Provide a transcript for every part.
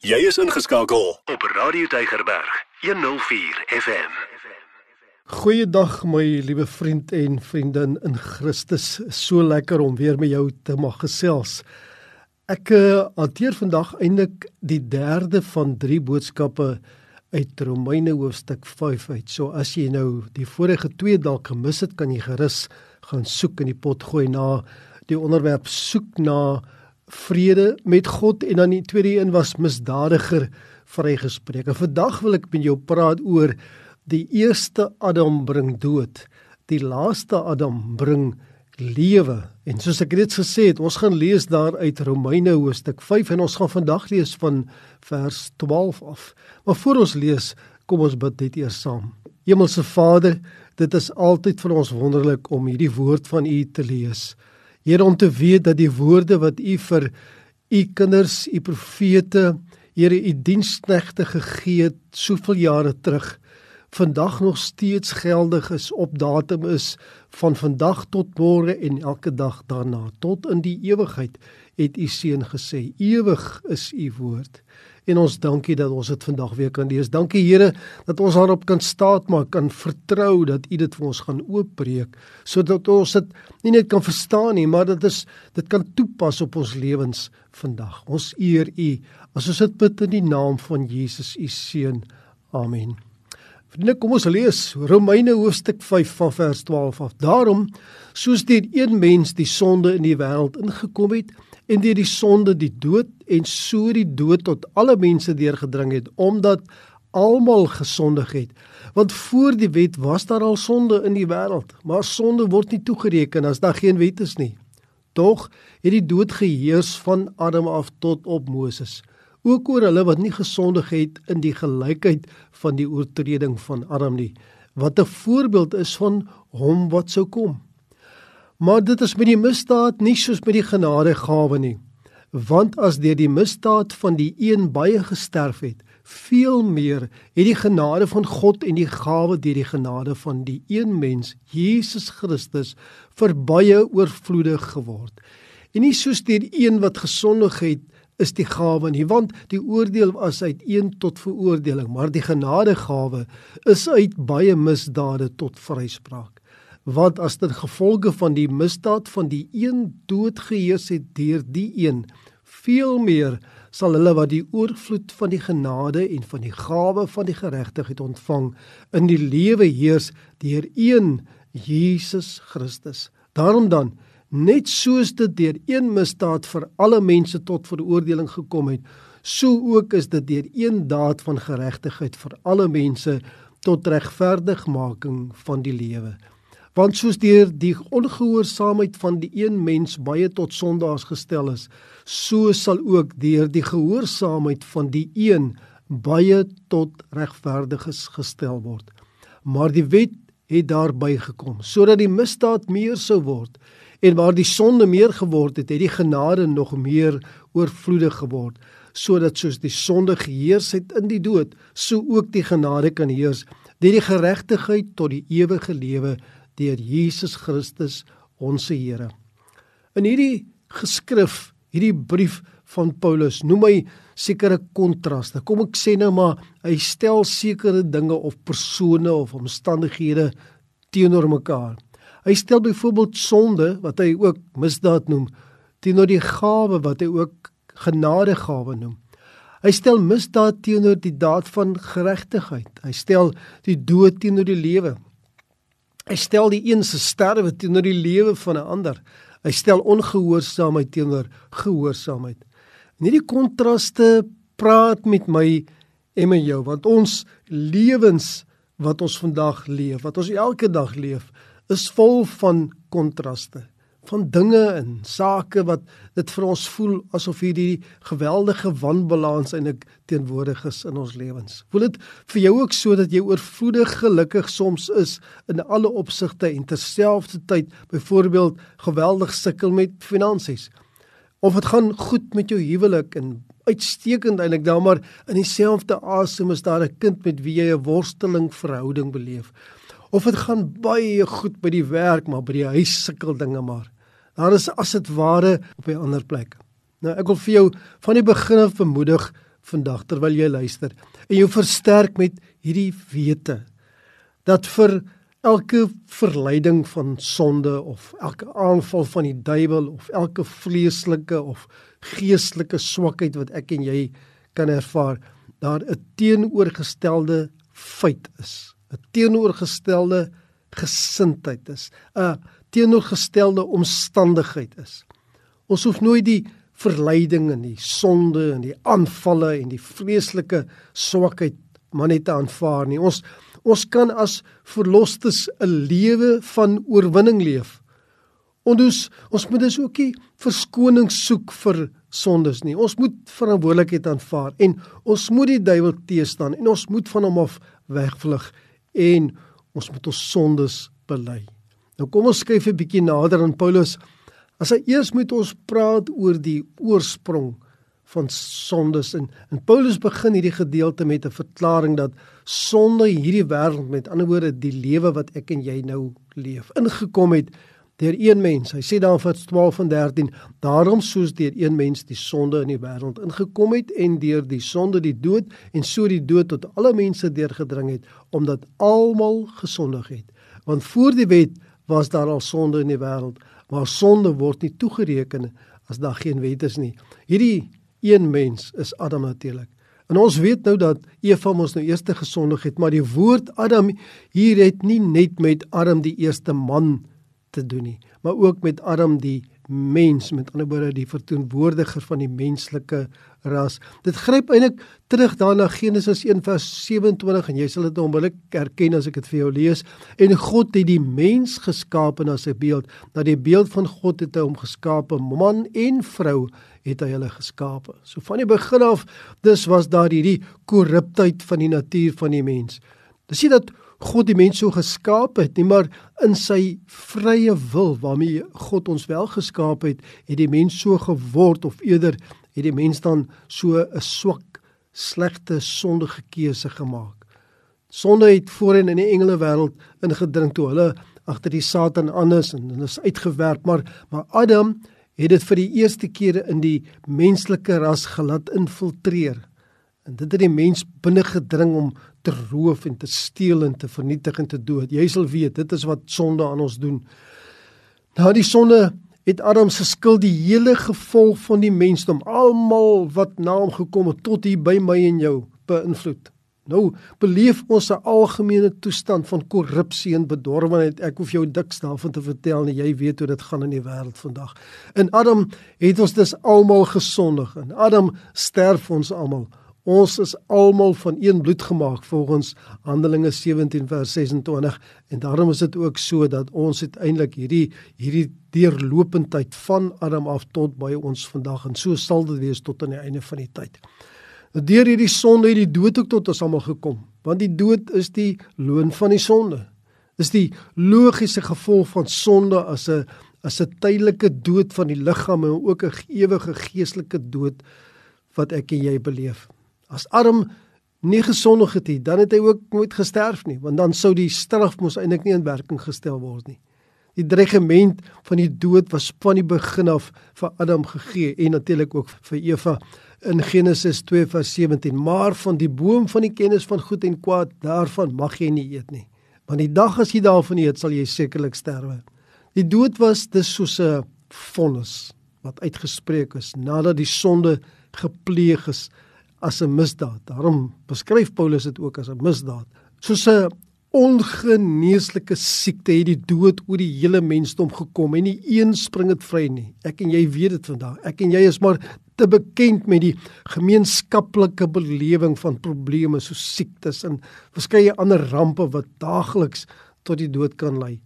Jy is ingeskakel op Radio Deigerberg 104 FM. Goeiedag my liewe vriend en vriendin in Christus. So lekker om weer met jou te mag gesels. Ek uh, hanteer vandag eintlik die derde van drie boodskappe uit Romeine hoofstuk 5 uit. So as jy nou die vorige twee dalk gemis het, kan jy gerus gaan soek in die pot gooi na die onderwerp soek na vrede met God en dan die tweede een was misdadiger vrygespreek. En vandag wil ek met jou praat oor die eerste Adam bring dood. Die laaste Adam bring lewe. En soos ek reeds gesê het, ons gaan lees daar uit Romeine hoofstuk 5 en ons gaan vandag lees van vers 12 af. Maar voor ons lees, kom ons bid net eers saam. Hemelse Vader, dit is altyd vir ons wonderlik om hierdie woord van U te lees. Here om te weet dat die woorde wat u vir u kinders, u profete, Here u diensknegte gegee het soveel jare terug, vandag nog steeds geldig is op datum is van vandag tot môre en elke dag daarna. Tot in die ewigheid het u seun gesê ewig is u woord En ons dankie dat ons dit vandag weer kan lees. Dankie Here dat ons daarop kan staatmaak, kan vertrou dat U dit vir ons gaan oopbreek sodat ons dit nie net kan verstaan nie, maar dit dit kan toepas op ons lewens vandag. Ons eer U as ons dit bid in die naam van Jesus U seun. Amen. Vriende, kom ons lees Romeine hoofstuk 5 van vers 12 af. Daarom soos deur een mens die sonde in die wêreld ingekom het, en deur die sonde die dood en so die dood tot alle mense deurgedring het omdat almal gesondig het. Want voor die wet was daar al sonde in die wêreld maar sonde word nie toegereken as daar geen wet is nie. Tog het die dood geheers van Adam af tot op Moses ook oor hulle wat nie gesondig het in die gelykheid van die oortreding van Adam nie. Wat 'n voorbeeld is van hom wat sou kom Maar dit is met die misdaad nie soos met die genadegawe nie. Want as deur die misdaad van die een baie gesterf het, veel meer het die genade van God en die gawe deur die genade van die een mens, Jesus Christus, vir baie oorvloedig geword. En nie soos deur een wat gesondig het is die gawe nie, want die oordeel was uit een tot veroordeling, maar die genadegawe is uit baie misdade tot vryspraak want as dit gevolge van die misdaad van die een dood geheers het deur die een veel meer sal hulle wat die oorvloed van die genade en van die gawe van die geregtigheid ontvang in die lewe heers deur een Jesus Christus. Daarom dan net soos dit deur een misdaad vir alle mense tot veroordeling gekom het so ook is dit deur een daad van geregtigheid vir alle mense tot regverdigmaking van die lewe want soos deur die ongehoorsaamheid van die een mens baie tot sondaars gestel is, so sal ook deur die gehoorsaamheid van die een baie tot regverdiges gestel word. Maar die wet het daarby gekom sodat die misdaad meer sou word en waar die sonde meer geword het, het die genade nog meer oorvloedig geword sodat soos die sonde geheers het in die dood, so ook die genade kan heers deur die geregtigheid tot die ewige lewe deur Jesus Christus ons Here. In hierdie geskrif, hierdie brief van Paulus, noem hy sekere kontraste. Kom ek sê nou maar, hy stel sekere dinge of persone of omstandighede teenoor mekaar. Hy stel byvoorbeeld sonde wat hy ook misdaad noem teenoor die gawe wat hy ook genadegawe noem. Hy stel misdaad teenoor die daad van geregtigheid. Hy stel die dood teenoor die lewe. Hy stel die een se sterwe teenoor die lewe van 'n ander. Hy stel ongehoorsaamheid teenoor gehoorsaamheid. En hierdie kontraste praat met my en met jou want ons lewens wat ons vandag leef, wat ons elke dag leef, is vol van kontraste van dinge en sake wat dit vir ons voel asof hierdie geweldige wanbalans eintlik teenwoordig is in ons lewens. Voel dit vir jou ook so dat jy oorvloedig gelukkig soms is in alle opsigte en terselfdertyd byvoorbeeld geweldig sukkel met finansies? Of dit gaan goed met jou huwelik en uitstekend eintlik dan maar in dieselfde asem is daar 'n kind met wie jy 'n worsteling verhouding beleef of dit gaan baie goed by die werk maar by die huis sukkel dinge maar daar is as dit ware op 'n ander plek. Nou ek wil vir jou van die begin af bemoedig vandag terwyl jy luister en jou versterk met hierdie wete dat vir elke verleiding van sonde of elke aanval van die duiwel of elke vleeslike of geestelike swakheid wat ek en jy kan ervaar, daar 'n teenoorgestelde feit is, 'n teenoorgestelde gesindheid is, 'n teenoorgestelde omstandigheid is. Ons hoef nooit die verleiding en die sonde en die aanvalle en die vleeslike swakheid maar net te aanvaar nie. Ons Ons kan as verlosters 'n lewe van oorwinning leef. Ons ons moet dus ook nie verskoning soek vir sondes nie. Ons moet verantwoordelikheid aanvaar en ons moet die duiwel teestaan en ons moet van hom af wegvlug en ons moet ons sondes bely. Nou kom ons kyk 'n bietjie nader aan Paulus. As hy eers moet ons praat oor die oorsprong van sondes en en Paulus begin hierdie gedeelte met 'n verklaring dat sonde hierdie wêreld met ander woorde die lewe wat ek en jy nou leef ingekom het deur een mens. Hy sê dan in vers 12 en 13 daarom soos deur een mens die sonde in die wêreld ingekom het en deur die sonde die dood en so die dood tot alle mense deurgedring het omdat almal gesondig het. Want voor die wet was daar al sonde in die wêreld, maar sonde word nie toegereken as daar geen wet is nie. Hierdie een mens is Adam natuurlik. En ons weet nou dat Eva mos nou eerste gesondig het, maar die woord Adam hier het nie net met Adam die eerste man te doen nie, maar ook met Adam die mens, met ander woorde die verteenwoordiger van die menslike ras. Dit gryp eintlik terug daarna Genesis 1:27 en jy sal dit onmiddellik herken as ek dit vir jou lees. En God het die mens geskaap na sy beeld, na die beeld van God het hy hom geskaap, man en vrou het hy hulle geskape. So van die begin af, dis was daar hierdie korruptheid van die natuur van die mens. Dis nie dat God die mens so geskaap het nie, maar in sy vrye wil waarmee God ons wel geskaap het, het die mens so geword of eerder het die mens dan so 'n swak, slegte, sondige keuse gemaak. Sonde het voorheen in die engele wêreld ingedring toe hulle agter die Satan anders en hulle is uitgewerp, maar maar Adam het dit vir die eerste keer in die menslike ras gelaat infiltreer. En dit het die mens binne gedring om te roof en te steel en te vernietig en te dood. Jy sal weet, dit is wat sonde aan ons doen. Na die sonde het Adam se skuld die hele gevolg van die mensdom, almal wat na hom gekom het tot hier by my en jou beïnvloed. Nou beleef ons 'n algemene toestand van korrupsie en bedorwenheid. Ek hoef jou diks daarvan te vertel nie. Jy weet hoe dit gaan in die wêreld vandag. In Adam het ons dus almal gesondig. In Adam sterf ons almal. Ons is almal van een bloed gemaak volgens Handelinge 17 vers 26 en daarom is dit ook so dat ons uiteindelik hierdie hierdie deurlopendheid van Adam af tot by ons vandag en so sal dit wees tot aan die einde van die tyd. Deur hierdie sonde het die dood ook tot ons almal gekom want die dood is die loon van die sonde. Dis die logiese gevolg van sonde as 'n as 'n tydelike dood van die liggaam en ook 'n ewige geestelike dood wat ek en jy beleef. As Adam nie gesondig het nie, dan het hy ook nooit gesterf nie, want dan sou die straf mos eintlik nie in werking gestel word nie. Die dreigement van die dood was van die begin af vir Adam gegee en natuurlik ook vir Eva in Genesis 2:17. Maar van die boom van die kennis van goed en kwaad, daarvan mag jy nie eet nie. Want die dag as jy daarvan eet, sal jy sekerlik sterwe. Die dood was dus soos 'n vonnis wat uitgespreek is nadat die sonde gepleeg is as 'n misdaad. Daarom beskryf Paulus dit ook as 'n misdaad. Soos 'n ongeneeslike siekte het die dood oor die hele mensdom gekom en nie een spring dit vry nie. Ek en jy weet dit vandag. Ek en jy is maar te bekend met die gemeenskaplike belewing van probleme so siektes en verskeie ander rampe wat daagliks tot die dood kan lei.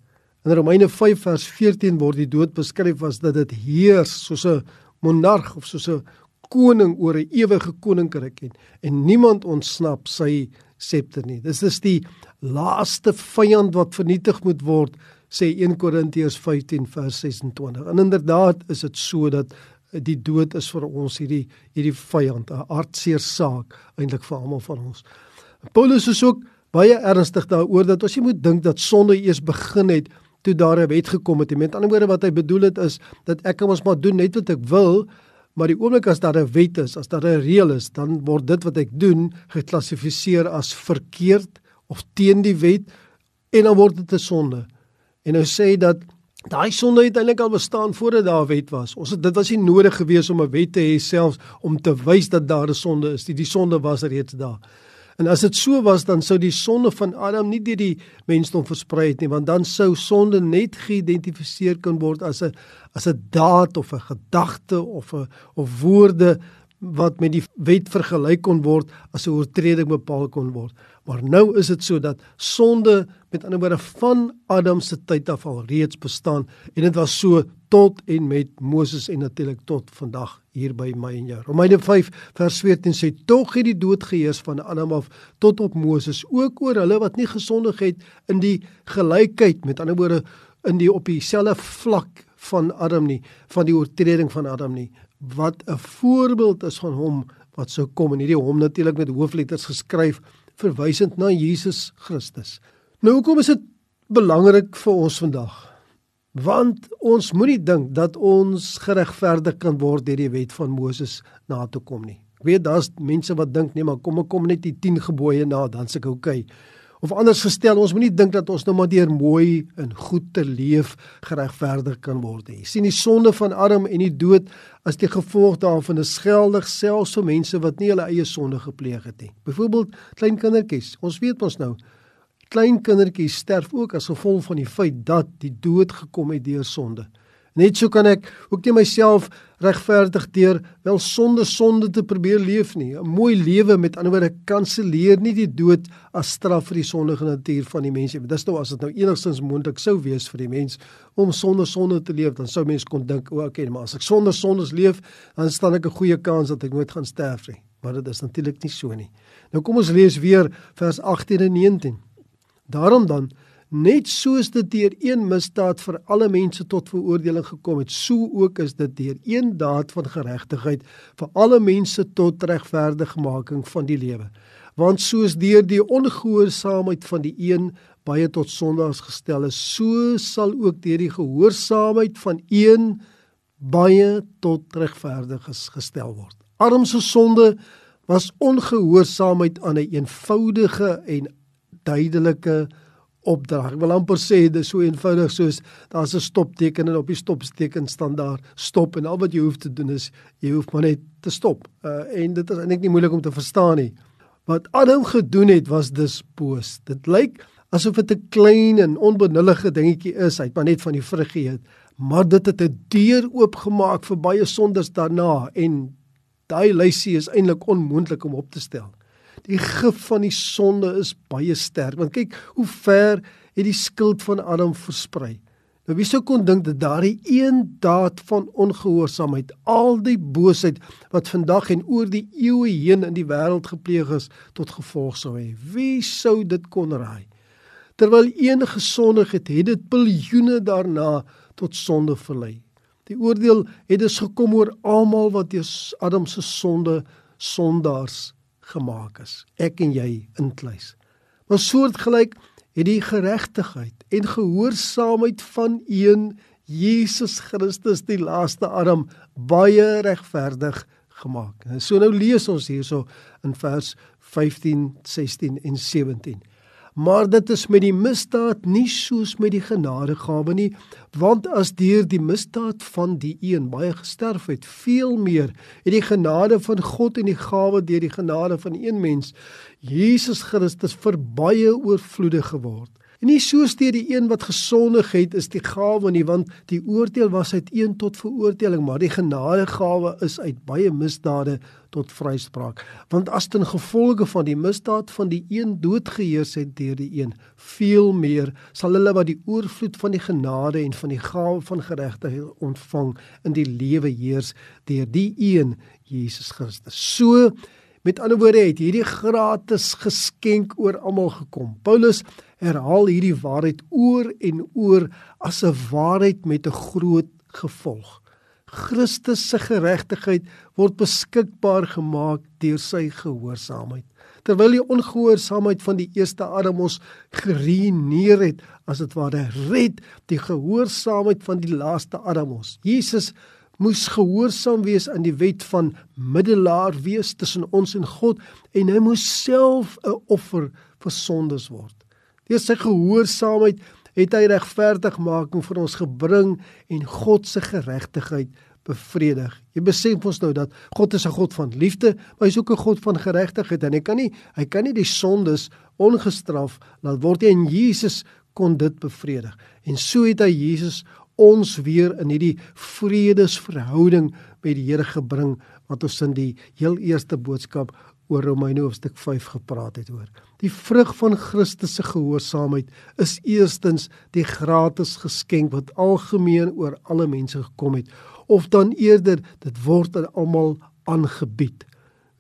In Romeine 5 vers 14 word die dood beskryf as dat dit heers soos 'n monarg of soos 'n koning oor 'n ewige koninkryk en en niemand ontsnap sy septer nie. Dis is die laaste vyand wat vernietig moet word, sê 1 Korintiërs 15 vers 26. En inderdaad is dit so dat die dood is vir ons hierdie hierdie vyand, 'n hartseer saak eintlik vir almal van ons. Paulus is ook baie ernstig daaroor dat ons nie moet dink dat sonde eers begin het toe daar 'n wet gekom het. Met ander woorde wat hy bedoel het is dat ek kan ons maar doen net wat ek wil, Maar die oomblik as daar 'n wet is, as daar 'n reël is, dan word dit wat ek doen geklassifiseer as verkeerd of teen die wet en dan word dit 'n sonde. En nou sê dat daai sonde uiteindelik al bestaan voordat daar 'n wet was. Ons het dit was nie nodig gewees om 'n wet te hê selfs om te wys dat daar 'n sonde is. Die die sonde was reeds daar. En as dit so was, dan sou die sonde van Adam nie deur die mensdom versprei het nie, want dan sou sonde net geïdentifiseer kan word as 'n as 'n daad of 'n gedagte of 'n of woorde wat met die wet vergelyk kon word as 'n oortreding bepaal kon word. Maar nou is dit so dat sonde met ander woorde van Adam se tyd af al reeds bestaan en dit was so tot en met Moses en natuurlik tot vandag hier by my en jou. Romeine 5 vers 14 sê tog het die dood geheers van Adam af tot op Moses ook oor hulle wat nie gesondig het in die gelykheid met ander woorde in die op dieselfde vlak van Adam nie van die oortreding van Adam nie wat 'n voorbeeld is van hom wat sou kom en hierdie hom natuurlik met hoofletters geskryf verwysend na Jesus Christus. Nou hoekom is dit belangrik vir ons vandag? Want ons moenie dink dat ons geregverdig kan word deur die wet van Moses na toe kom nie. Ek weet daar's mense wat dink nee, maar kom ek kom net die 10 gebooie na dan se ek oukei. Okay. Of anders gestel, ons moenie dink dat ons nou maar deur mooi en goed te leef geregverdig kan word nie. Sien die sonde van Adam en die dood as die gevolg daarvan is geldig selfs vir mense wat nie hulle eie sonde gepleeg het nie. Byvoorbeeld klein kindertjies. Ons weet ons nou klein kindertjies sterf ook as gevolg van die feit dat die dood gekom het deur sonde. Net so kan ek ook nie myself regverdig deur wel sonde sonde te probeer leef nie. 'n Mooi lewe met ander woorde kanselleer nie die dood as straf vir die sondige natuur van die mens nie. Dis nou as dit nou enigstens moontlik sou wees vir die mens om sonder sonde te leef, dan sou mense kon dink, o, okay, maar as ek sonder sondes leef, dan staan ek 'n goeie kans dat ek nooit gaan sterf nie. Maar dit is natuurlik nie so nie. Nou kom ons lees weer vers 18 en 19. Daarom dan Net soos dit deur een misdaad vir alle mense tot veroordeling gekom het, so ook is dit deur een daad van geregtigheid vir alle mense tot regverdigmaking van die lewe. Want soos deur die ongehoorsaamheid van die een baie tot sondaars gestel is, so sal ook deur die gehoorsaamheid van een baie tot regverdiges gestel word. Arms se sonde was ongehoorsaamheid aan 'n een eenvoudige en duidelike opdrag. Ek wil amper sê dit is so eenvoudig soos daar's 'n stopteken en op die stopteken staan daar stop en al wat jy hoef te doen is jy hoef maar net te stop. Uh en dit is eintlik nie moeilik om te verstaan nie. Wat Adam gedoen het was dus boos. Dit lyk asof dit 'n klein en onbenullige dingetjie is. Hy het maar net van die vrug geëet, maar dit het 'n deur oopgemaak vir baie sondes daarna en daai lysie is eintlik onmoontlik om op te stel. Die gif van die sonde is baie sterk. Want kyk hoe ver het die skuld van Adam versprei. Nou wie sou kon dink dat daardie een daad van ongehoorsaamheid, al die boosheid wat vandag en oor die eeue heen in die wêreld gepleeg is, tot gevolg sou hê. Wie sou dit kon raai? Terwyl een gesondig het, het dit biljoene daarna tot sonde verlei. Die oordeel het dus gekom oor almal wat deur Adam se sonde sondaars gemaak is, ek en jy inkluis. Maar soortgelyk het die geregtigheid en gehoorsaamheid van een Jesus Christus die laaste Adam baie regverdig gemaak. En so nou lees ons hierso in vers 15, 16 en 17 maar dit is met die misdaad nie soos met die genadegawe nie want as deur die misdaad van die een baie gesterf het veel meer het die genade van God en die gawe deur die genade van een mens Jesus Christus vir baie oorvloedig geword En nie soos deur die een wat gesondig het is die gawe nie want die oordeel was uit een tot veroordeling maar die genadegawe is uit baie misdade tot vryspraak. Want as ten gevolge van die misdaad van die een dood geheers het deur die een veel meer sal hulle wat die oorvloed van die genade en van die gawe van geregtigheid ontvang in die lewe heers deur die een Jesus Christus. So Met ander woorde het hierdie gratis geskenk oor almal gekom. Paulus herhaal hierdie waarheid oor en oor as 'n waarheid met 'n groot gevolg. Christus se geregtigheid word beskikbaar gemaak deur sy gehoorsaamheid. Terwyl die ongehoorsaamheid van die eerste Adam ons geruineer het, as dit ware red die gehoorsaamheid van die laaste Adam ons. Jesus moes gehoorsaam wees aan die wet van middelaar wees tussen ons en God en hy moes self 'n offer vir sondes word. Deur sy gehoorsaamheid het hy regverdigmaking vir ons gebring en God se geregtigheid bevredig. Jy besef ons nou dat God is 'n God van liefde, maar hy's ook 'n God van geregtigheid en hy kan nie hy kan nie die sondes ongestraf laat word nie en Jesus kon dit bevredig. En so het hy Jesus ons weer in hierdie vredesverhouding met die Here gebring wat ons in die heel eerste boodskap oor Romeine hoofstuk 5 gepraat het oor. Die vrug van Christus se gehoorsaamheid is eerstens die gratis geskenk wat algemeen oor alle mense gekom het of dan eerder dit word aan almal aangebied.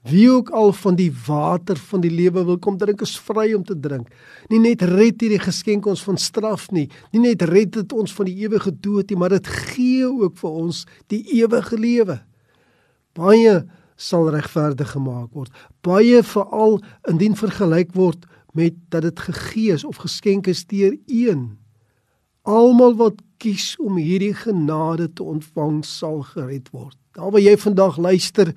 Wie ook al van die water van die lewe wil kom drink is vry om te drink. Nie net red hierdie geskenk ons van straf nie, nie net red dit ons van die ewige dood nie, maar dit gee ook vir ons die ewige lewe. Baie sal regverdig gemaak word. Baie veral indien vergelyk word met dat dit gegee is of geskenk is deur een. Almal wat kies om hierdie genade te ontvang sal gered word. Daar waar jy vandag luister,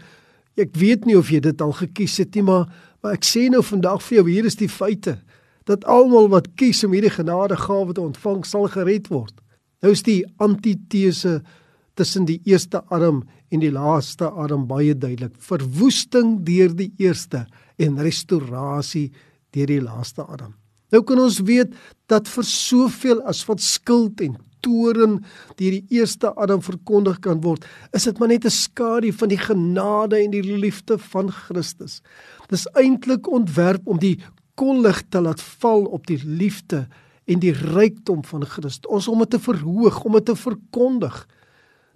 Ek weet nie of jy dit al gekies het nie, maar maar ek sê nou vandag vir jou hier is die feite dat almal wat kies om hierdie genadegawe te ontvang sal gered word. Nou is die antitese tussen die eerste Adam en die laaste Adam baie duidelik. Verwoesting deur die eerste en restaurasie deur die laaste Adam. Nou kan ons weet dat vir soveel as wat skuld en toren deur die eerste Adam verkondig kan word, is dit maar net 'n skadu van die genade en die liefde van Christus. Dis eintlik ontwerp om die kollig te laat val op die liefde en die rykdom van Christus. Ons om dit te verhoog, om dit te verkondig.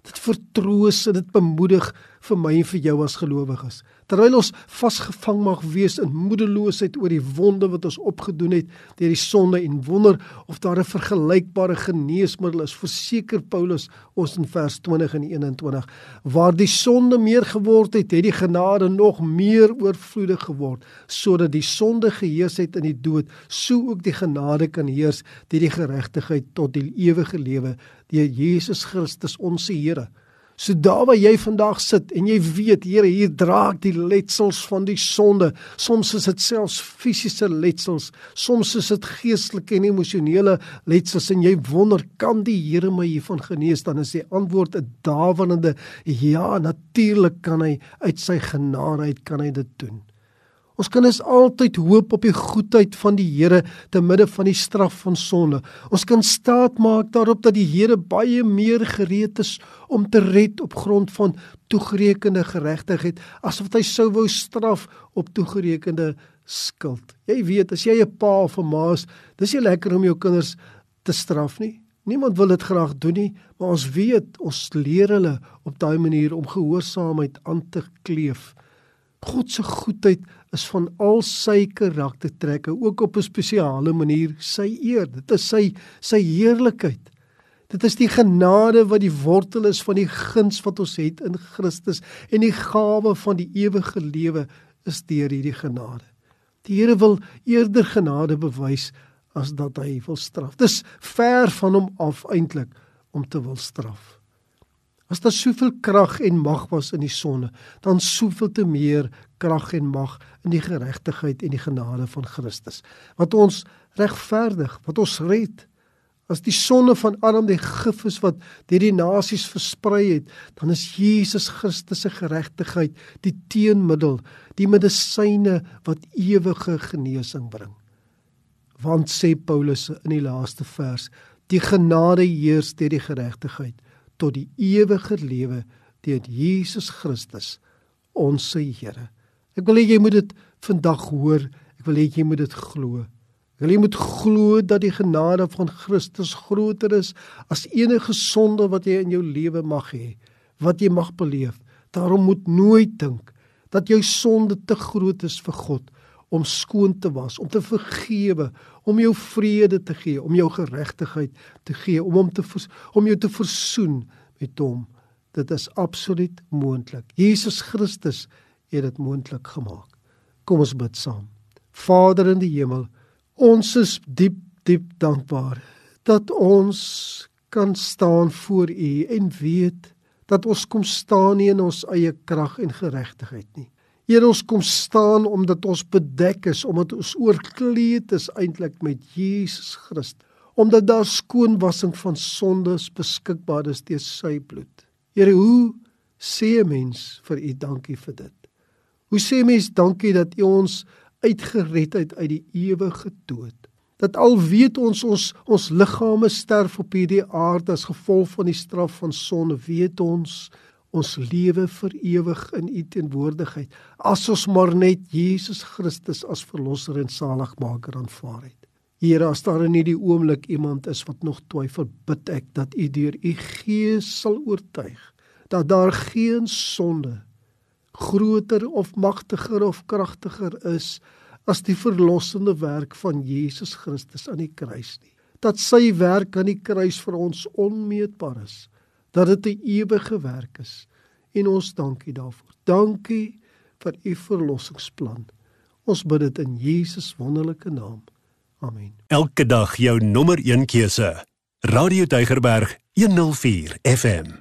Dit vertroos en dit bemoedig vir my en vir jou as gelowiges terwyl ons vasgevang mag wees in moedeloosheid oor die wonde wat ons opgedoen het deur die sonde en wonder of daar 'n vergelykbare geneesmiddel is verseker Paulus ons in vers 20 en 21 waar die sonde meer geword het het die genade nog meer oorvloedig geword sodat die sonde geheers het in die dood so ook die genade kan heers deur die geregtigheid tot die ewige lewe deur Jesus Christus ons Here So daar waar jy vandag sit en jy weet Here hier dra ek die letsels van die sonde. Soms is dit selfs fisiese letsels, soms is dit geestelike en emosionele letsels en jy wonder kan die Here my hiervan genees? Dan is die antwoord 'n dawenende ja, natuurlik kan hy uit sy genade uit kan hy dit doen. Ons kan is altyd hoop op die goedheid van die Here te midde van die straf van sonde. Ons kan staat maak daarop dat die Here baie meer gereed is om te red op grond van toegerekende geregtigheid as wat hy sou wou straf op toegerekende skuld. Jy weet, as jy 'n pa of 'n ma is, dis nie lekker om jou kinders te straf nie. Niemand wil dit graag doen nie, maar ons weet ons leer hulle op daai manier om gehoorsaamheid aan te kleef. God se goedheid is van al sy karaktertrekke ook op 'n spesiale manier sy eer. Dit is sy sy heerlikheid. Dit is die genade wat die wortel is van die guns wat ons het in Christus en die gawe van die ewige lewe is deur hierdie genade. Die Here wil eerder genade bewys as dat hy wil straf. Dis ver van hom af eintlik om te wil straf. As daar soveel krag en mag was in die sonne, dan soveel te meer krag en mag in die geregtigheid en die genade van Christus. Wat ons regverdig, wat ons red. As die sonde van Adam die gif is wat deur die nasies versprei het, dan is Jesus Christus se geregtigheid die teenmiddel, die medisyne wat ewige genesing bring. Want sê Paulus in die laaste vers, die genade heers deur die geregtigheid tot die ewige lewe deur Jesus Christus ons se Here. Ek wil hê jy moet dit vandag hoor. Ek wil hê jy moet dit glo. Ek wil jy moet glo dat die genade van Christus groter is as enige sonde wat jy in jou lewe mag hê, wat jy mag beleef. Daarom moet nooit dink dat jou sonde te groot is vir God om skoon te was, om te vergewe, om jou vrede te gee, om jou geregtigheid te gee, om hom te om jou te versoen met hom. Dit is absoluut moontlik. Jesus Christus het dit moontlik gemaak. Kom ons bid saam. Vader in die hemel, ons is diep diep dankbaar dat ons kan staan voor U en weet dat ons kom staan nie in ons eie krag en geregtigheid nie. Here ons kom staan omdat ons bedek is, omdat ons oorkleed is eintlik met Jesus Christus, omdat daar skoon wassing van sondes beskikbaar is deur sy bloed. Here, hoe sê 'n mens vir U dankie vir dit? Hoe sê mens dankie dat U ons uitgered het uit die ewige dood? Dat al weet ons ons ons liggame sterf op hierdie aarde as gevolg van die straf van sonde, weet ons ons lewe vir ewig in u teenwoordigheid as ons maar net Jesus Christus as verlosser en saligmaker aanvaar het. Here, as daar in hierdie oomblik iemand is wat nog twyfel, bid ek dat u deur u Gees sal oortuig dat daar geen sonde groter of magtiger of kragtiger is as die verlossende werk van Jesus Christus aan die kruis nie. Dat sy werk aan die kruis vir ons onmeetbaar is dat dit 'n ewige werk is en ons dankie daarvoor. Dankie vir u verlossingsplan. Ons bid dit in Jesus wonderlike naam. Amen. Elke dag jou nommer 1 keuse. Radio Deugerberg 104 FM.